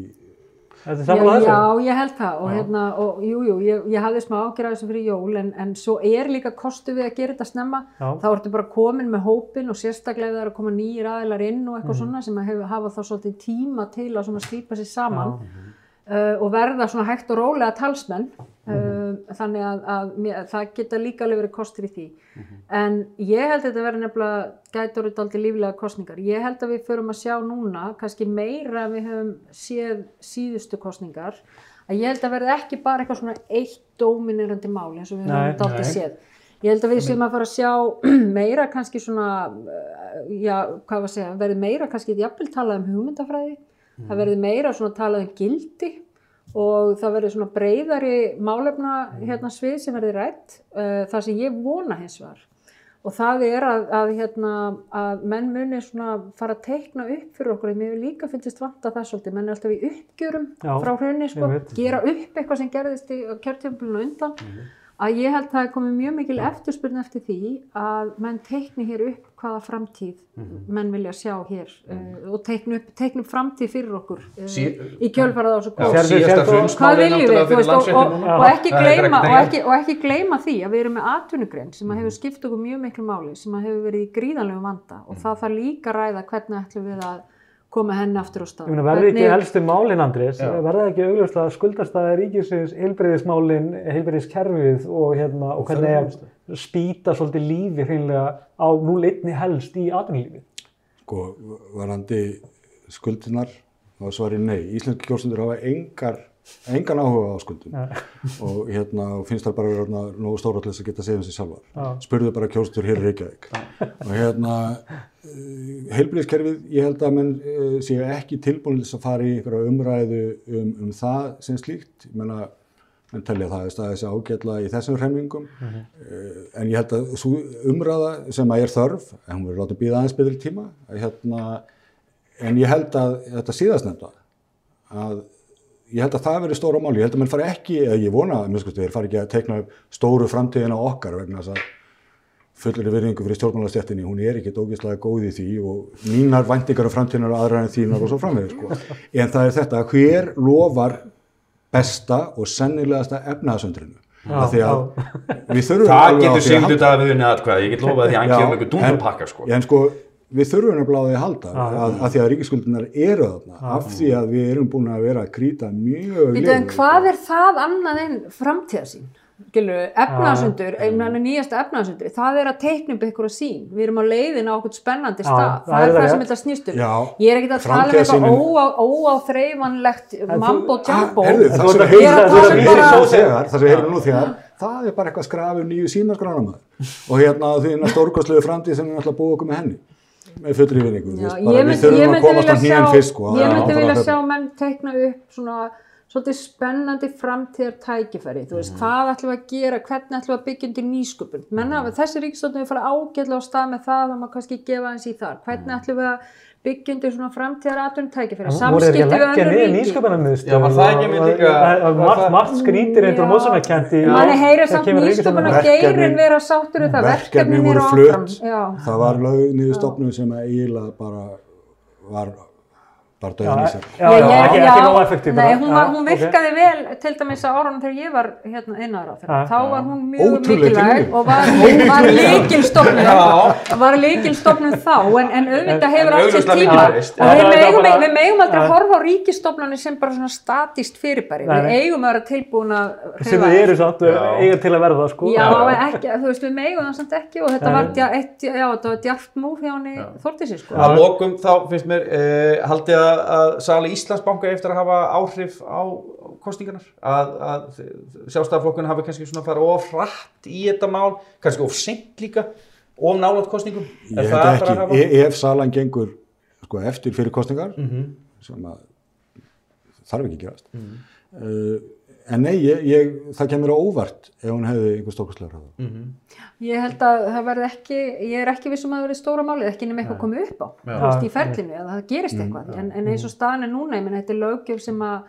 Þetta er Já, samanlega þessu. já, ég held það. Og hérna, og jú, jú, ég, ég hafði smá ágjörða þessu fyrir jól en, en svo er líka kostu við að gera þetta snemma. Já. þá ertu bara komin með hópin og sérstaklega það er að koma nýjir aðilar inn og eitthvað svona sem að hef, hafa þá svolítið tíma til að slípa sér saman. Uh, og verða svona hægt og rólega talsmenn uh, þannig að, að mér, það geta líka alveg verið kostur í því. En ég held að þetta verði nefnilega gæti orðið aldrei líflega kostningar ég held að við förum að sjá núna kannski meira við höfum séð síðustu kostningar að ég held að verði ekki bara eitthvað svona eitt dóminerandi mál eins og við höfum aldrei nei. séð. Ég held að við séum að fara að sjá meira kannski svona uh, já, hvað var að segja, verði meira kannski jafnvel talað um hugmyndafræði það verði meira svona talað um gildi og það verður svona breyðari málefna hérna svið sem verður rætt. Uh, það sem ég vona hins vegar og það er að, að, hérna, að menn muni svona fara að teikna upp fyrir okkur, mér líka finnst vanta það svolítið, menn er alltaf í uppgjörum Já, frá hrunni, sko, gera upp eitthvað sem gerðist í kjörtjöfumlunum undan að ég held að það er komið mjög mikil eftirspurn eftir því að menn teikni hér upp hvaða framtíð menn vilja sjá hér uh, og teikni upp, teikni upp framtíð fyrir okkur uh, Sí- í kjölfarað á síðasta sérðu- Hvað viljum við, veist, og, og, og, ekki gleyma, ekki, og ekki gleyma því að við erum með atvinnugrein sem að hefur skipt okkur mjög miklu máli, sem að hefur verið í gríðanlegu vanda og það þarf líka að ræða hvernig ætlum við að koma henni aftur á stað. Ég meina, verði ekki Hvernig- helstu málin, Andrés, verði ekki augljóst að skuldastæða ríkisins, heilbreyðismálin, heilbreyðiskerfið og, hérna, og hvernig að spýta svolítið lífi hreinlega á núleitni helst í atvinnulífi. Sko, varandi skuldinar og svarið nei. Íslenski kjósundur hafa engar, engan áhuga á skuldum og hérna finnst það bara hérna, nógu stóra til þess að geta segja um sig sjálfar. Já. Spurðu bara kjósundur hér í Reykjavík. og hérna, heilbríðiskerfið, ég held að menn uh, séu ekki tilbúin til þess að fara í einhverja umræðu um, um það sem slíkt. Ég menna, menn telja það að þessi ágætla í þessum hremmingum uh, en ég held að svo umræða sem að er þörf, en hún verður látið býða aðeins betri tíma, hérna en ég held að þetta síðastnefnda að ég held að það verður stóra mál, ég held að mann fari ekki eða ég vona að minnst þeir fari ekki að tekna upp stóru framtíðina okkar vegna þess að fullri virðingu fyrir stjórnmálastjættinni, hún er ekki ógeðslega góð í því og mínar væntingar og framtíðinar og aðra en þínar og svo framvegir sko. en það er þetta, hver lofar besta og sennilegasta efnaðasöndrinu af því að við þurfum Það getur því að. Davíð unnið atkvæði, ég get lofað því að hann Já, kemur einhver dúnupakka sko. En, en sko, við þurfum nefnilega á því að halda að, að því að ríkiskuldinar eru þarna af því að við erum búin að vera að krýta mjög Býtu, en hvað er það annað en framtíðasín? Gilu, efnaðasundur, mm. nýjasta efnaðasundur, það er að teikna upp ykkur að sín. Við erum á leiðin á okkur spennandi stað. það það er það það sem þetta snýst um. Ég er ekki að tala um eitthvað óáþreifanlegt mambo jumbo. Ah, það sem svo nú þegar, það sem við heyrum nú þegar, það er bara eitthvað skrafið nýju símaskrána maður og hérna því að stórkostlegu framtíð sem við ætlum að búa okkur með henni með fullri vinningu, við þurfum að komast á sjá, fyrst sko, ég myndi vilja sjá menn teikna upp svona svolítið spennandi framtíðar tækifæri, þú Mm. veist, hvað ætlum við að gera, hvernig ætlum við að byggja undir nýsköpun? Menn hafa, þessi ríkistofnum við fara ágætlega á stað með það, það má kannski gefa eins í þar. Hvernig ætlum við að byggja undir svona framtíðar atvinnum tækifæri, voru þeir ekki samskipti að við leggja önnur niður ríki. nýsköpunarmiðstöð? Já, var það ekki einmitt líka- það- margt skrítir í manni heyrir þegar samt. Verkefnin- geirin vera sáttur við það, verkefni verkefnin eru áfram. Það var lögð niður stopnum sem eiginlega bara var bara döðan í sér. Já, já, ég- ekki, ekki nóg effektív hún, hún virkaði vel til dæmis á árunum þegar ég var hérna. Já. Þá var hún mjög Ótrúleg mikilvæg og var, var líkilstofnun var líkilstofnun þá en, en auðvitað hefur allt sér tíma og við bara- við megum aldrei Já. horfa á ríkistofnunni sem bara svona statist fyrirbæri. Við eigum að vera tilbúin að sem þið eru samt eiga til að verða sko. Já, en ekki, þú veist, við megum það samt ekki og þetta var, dja, eitt, já, þetta var djarft múf hjá henni Þórtísi, sko. Að lokum þá finnst mér, uh, haldið að, að Sali Íslandsbanka eftir að hafa áhrif á kostingarnar, að, að sjálfstæðarflokkun hafi kannski svona farið of hratt í þetta mál, kannski of seint líka, of nálat kostingum. Ég held að ekki, e ef salan gengur sko, eftir fyrir kostningar Mhm. sem að þarf ekki að gerast Mhm. uh, en nei, ég, ég, það kemur á óvart ef hún hefði einhver stórkostlegur hafa Mhm. Ég held að það verði ekki, ég er ekki vissum að það verði stóra málið, ekki nema eitthvað komið upp á, þú veist, í ferlinu, eða það gerist eitthvað, en, en eins og staðan er núna, ég menn, þetta er löggjöf sem að,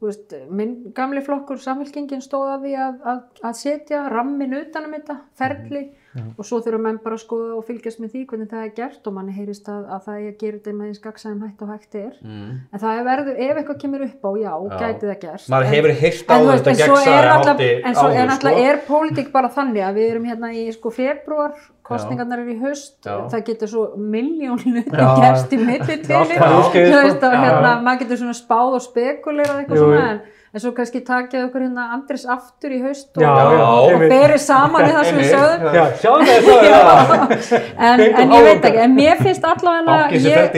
þú veist, minn gamli flokkur, samfélkingin stóð að því að, að, að setja rammin utanum þetta, ferli, og svo þurfa menn bara að skoða og fylgjast með því hvernig það er gert og manni heyrist að, að það er að gera þetta með eins gagsæðum hætt og hægt er, en það er verður, ef eitthvað kemur upp á, já, Já. gæti það gerst. Maður hefur heyrt á þetta náttúrulega- hátti en svo er náttúrulega sko. er pólitík bara þannig að við erum hérna í sko februar, kostningarnar eru í haust, Já. það getur svo miljón hluti Já. gerst í þú sko. Já, hérna, maður getur svona spáð og spekulerað eitthvað svona, en, en svo kannski takja okkur hérna Andris aftur í haust og, og, berið saman í það sem við sögðum, Já, sjáum það það en, en ég veit ekki, en mér finnst allavega ég-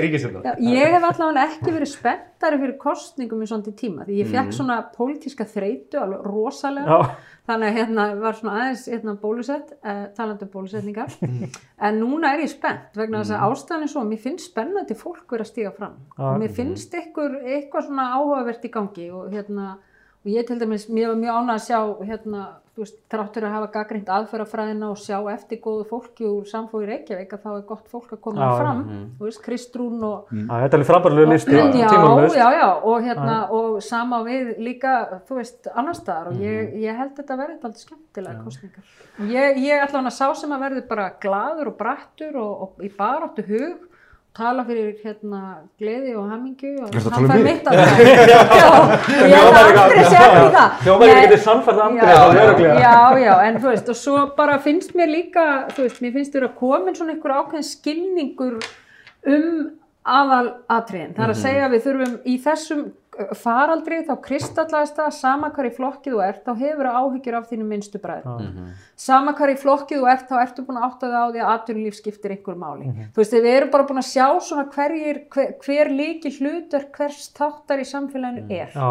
ég hef allavega ekki verið spenntari fyrir kostningum í svona tíma því ég fekk svona pólitíska þreytu alveg rosalega. Já. þannig að hérna var svona aðeins hérna bólusett, uh, talandi um bólusetningar. En núna er ég spennt vegna þess að ástæðan er svo, mér finnst spennandi fólk vera að stíga fram. Mér finnst ykkur, eitthvað svona áhugavert í gangi og hérna og ég til dæmis, mér var mjög ánægð að sjá hérna, þú veist, þráttur að hafa gaggrind aðferðafræðina og sjá eftir góðu fólki úr samfói Reykjavík að þá er gott fólk að koma Já, fram, þú veist, Kristrún og Já, Þetta er alveg frábærlega listi já, tímalaust. já, já, og hérna og sama við líka, þú veist, annar staðar. Og ég, ég held þetta verði alltaf skemmtilega kostningar. Og Ég, ég ætla hann að sá sem að verði bara gladur og brattur og, og í baráttu hug tala fyrir hérna gleði og hamingju og hann um fær mig? mitt að það já, og ég held að andri sér í það ekki Nei, getið sannfært andri Já, öruglega. já, já, en þú veist, og svo bara finnst mér líka, þú veist, mér finnst þér að komin svona einhver ákveðin skilningur um aðal atriðin. Það er að segja að við þurfum í þessum faraldri þá kristallast það sama hvar í flokkið þú ert, þá hefur áhyggjur af þínu minnstu bræður. Sama hvar í flokkið þú ert, þá ertu búin að átta þig á því að atvinnulíf skiptir einhver máli. Þú veist, við erum bara búin að sjá svona hverjir, hver, hver líki hlutur hvers þáttar í samfélaginu er. Já.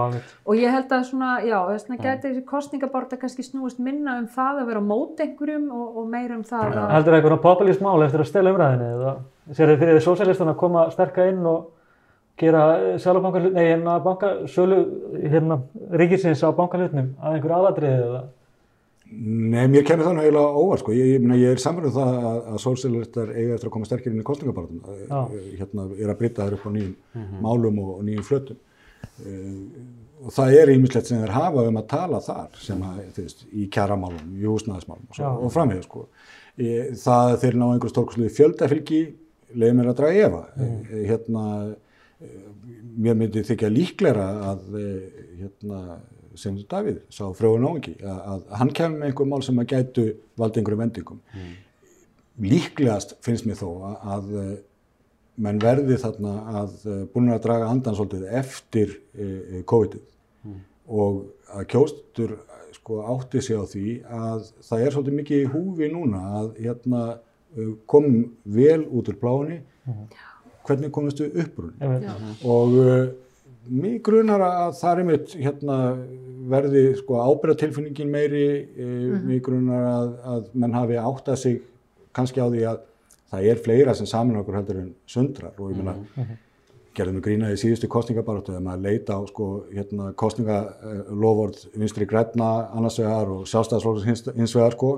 Og ég held að svona, já, þess vegna gæti þessi kostningaborta kannski snúist minna um það að vera mót einhverjum og, og meira um það að... Heldur það einhverja populist mál eftir að stela umræðinni eða sér þið fyrir gera sjálfbanka, nei, hérna banka, sölu, hérna, ríkisins á bankalutnum að einhverju aðadriði eða Nei, mér kemur það nú eiginlega óvart, sko. Ég, ég, meina, ég er samverðið það að, að sósíalistar eiga eftir að koma sterkir inn í kostningabartum. Hérna er að breyta þær upp á nýjum málum og, og nýjum flötum. Uh, og það er ímislegt sem þeir hafa um að tala þar sem að, þú veist, í kjaramálum, í húsnæðismálum og, svo, og framvegð, sko. Ég, það þeir ná einhver stórkosluði fjöldafylgi leiði mér að draga efa. Mm. Hérna, eh, mér myndi þykja líklæra að eh, hérna, sem Davíð sá frögun áhengi að, að hann kemur með einhver mál sem að gætu valda einhverjum vendingum. Líklegast finnst mér þó að, að eh, menn verði þarna að eh, búin að draga andan svolítið eftir eh, COVID-ið. Og að kjóstur sko, átti sig á því að það er svolítið mikið í húfi núna að hérna, komum vel út úr pláni hvernig komumst við uppbrunni og uh, mig grunar að það er einmitt hérna verði sko ábyrðatilfinningin meiri uh, mig grunar að, að menn hafi áttað sig kannski á því að það er fleira sem saman okkur heldur en sundrar. Og ég meina gerðum við grína í síðustu kostningabaráttu þegar maður leita á sko hérna kostningaloford vinstri græna annars vegar og sjálfstæðarsflokks hins, vegar sko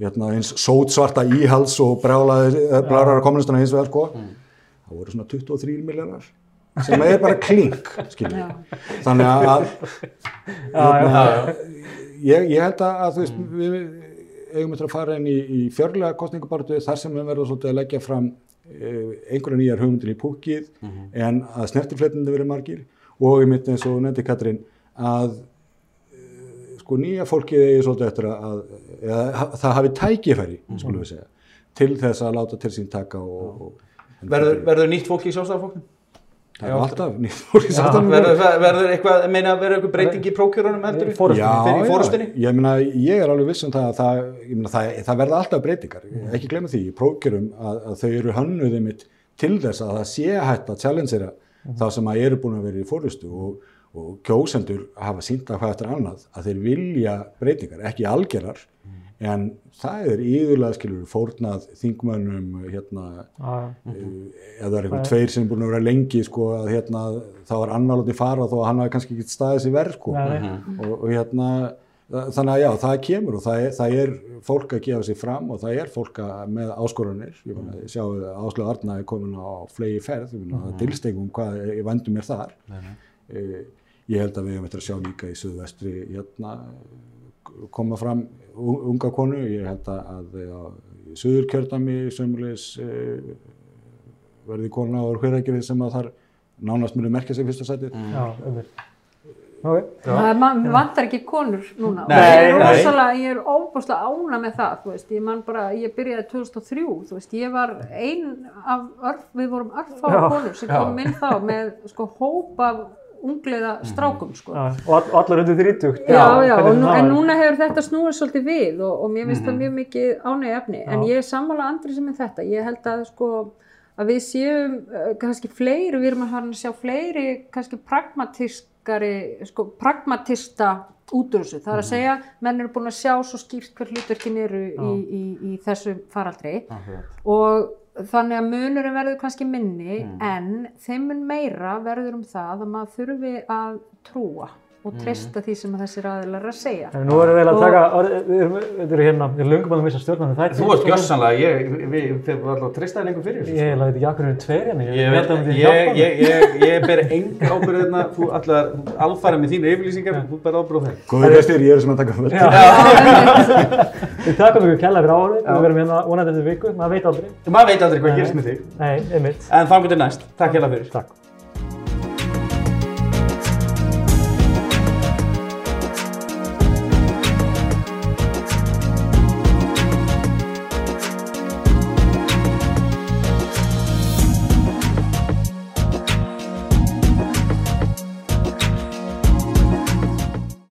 hérna eins sótsvarta íhals og brjálaði blárar kommunistana hins vegar sko það voru svona 23 miljardar sem er bara klink skiljið þannig að hérna, ég, ég held að, að veist við eigum eftir að fara inn í, í fjörlega kostningabartu þar sem við verðum svolítið að leggja fram eh, einhverja nýjar hugmyndir í púkið en að snertiflétandi verið margir. Og ég myndi eins og nefndi Katrín að eh, sko nýja fólkið eigi svolítið eftir að, að eða, það hafi tækifæri, skulum við segja til þess að láta til sín taka og, og Verður, verður nýtt fólk í sjálfstæðarflokknum? það er alltaf nýtt fólk í samstæðan Verður, verður eitthvað, meina, verður eitthvað breyting í prókjörunum heldur? Forystunni. Já, Fyrir já, fórustunni? ég meina, ég er alveg viss um það að það, ég meina, það, það verða alltaf breytingar, ekki glemma því, í prókjörum að, að þau eru hönnuðið mitt til þess að það sé hægt að challengera það sem að eru búin að vera í fórustu og, og kjósendur hafa sínt að hvað eftir annað að þeir vilja breytingar, ekki algerar, en það er íðurlega skilur fórnað þingmönnum hérna, Já, uh, ef það er einhver tveir sem er búin að vera lengi sko, að hérna, þá er annar látið fara þó að hann hafi kannski ekki staðið sér verð sko. Nei, nei. og, og hérna þa- þannig að já, það kemur og það er, það er fólk að gefa sér fram og það er fólk að, með áskorunir ég meina, ég sjáu að Áslu Arna er komin á flegi ferð, ég meina, það dilstegum hvað ég vendum mér þar. Uh, ég held að við hefum eftir að sjá líka í suðvestri hérna koma fram unga konu, ég held að, að á suður kjördami sömulegis uh, verði kona og hverjargerið sem að þar nánast muni merkja sig fyrsta sætið. já, einmitt. Ok, Það er- man- vantar ekki konur núna og Nei, ég er nei. rosalega, ég er óbúslega ána með það, þú veist, ég man bara, ég byrjaði 2003, þú veist, ég var ein af örf, við vorum örfá Já, konur sem já. komum inn þá með sko hóp af ungleiða strákum, sko. já, og all, og allar undir 30 Já, já, og hvernig nú, en núna hefur þetta snúið svolítið við og, og mér finnst það mjög mikið ánæg efni, en Já. ég er sammála andri sem er þetta, ég held að sko að við séum uh, kannski fleiri, við erum að fara að sjá fleiri kannski pragmatískari, sko pragmatista út úr þessu, það er að segja menn eru búin að sjá svo skýrt hver hlutverkin eru í, í, í þessu faraldri. Og þannig að munurinn verður kannski minni en þeim mun meira verður um það að maður þurfi að trúa og treysta því sem að þessir aðilar eru að segja. En nú erum við að taka, orð- við erum, hérna, við erum löngum að missa stjórnandi þætti. Þú ert gjössanlega, ég, við, við varum alltaf tristaði lengur fyrir Ég þessu. eiginlega veit ekki akkur eru tveir hérna, Ég, held veit, að það myndi ég, hjálpa mér. ég, ég, ég ber enga ábyrð hérna, þú allar alfæra með þínu yfirlýsingar, þú ber ábyrð á þeim. Góður gestir, ég er sem að taka völd. Við takum ykkur kella fyrir árið, við verum hérna vonandi eftir viku, maður veit aldrei. Maður veit aldrei hvað gerist með þig, Nei, einmitt. en þangur til næst. Takk hérna fyrir. Takk.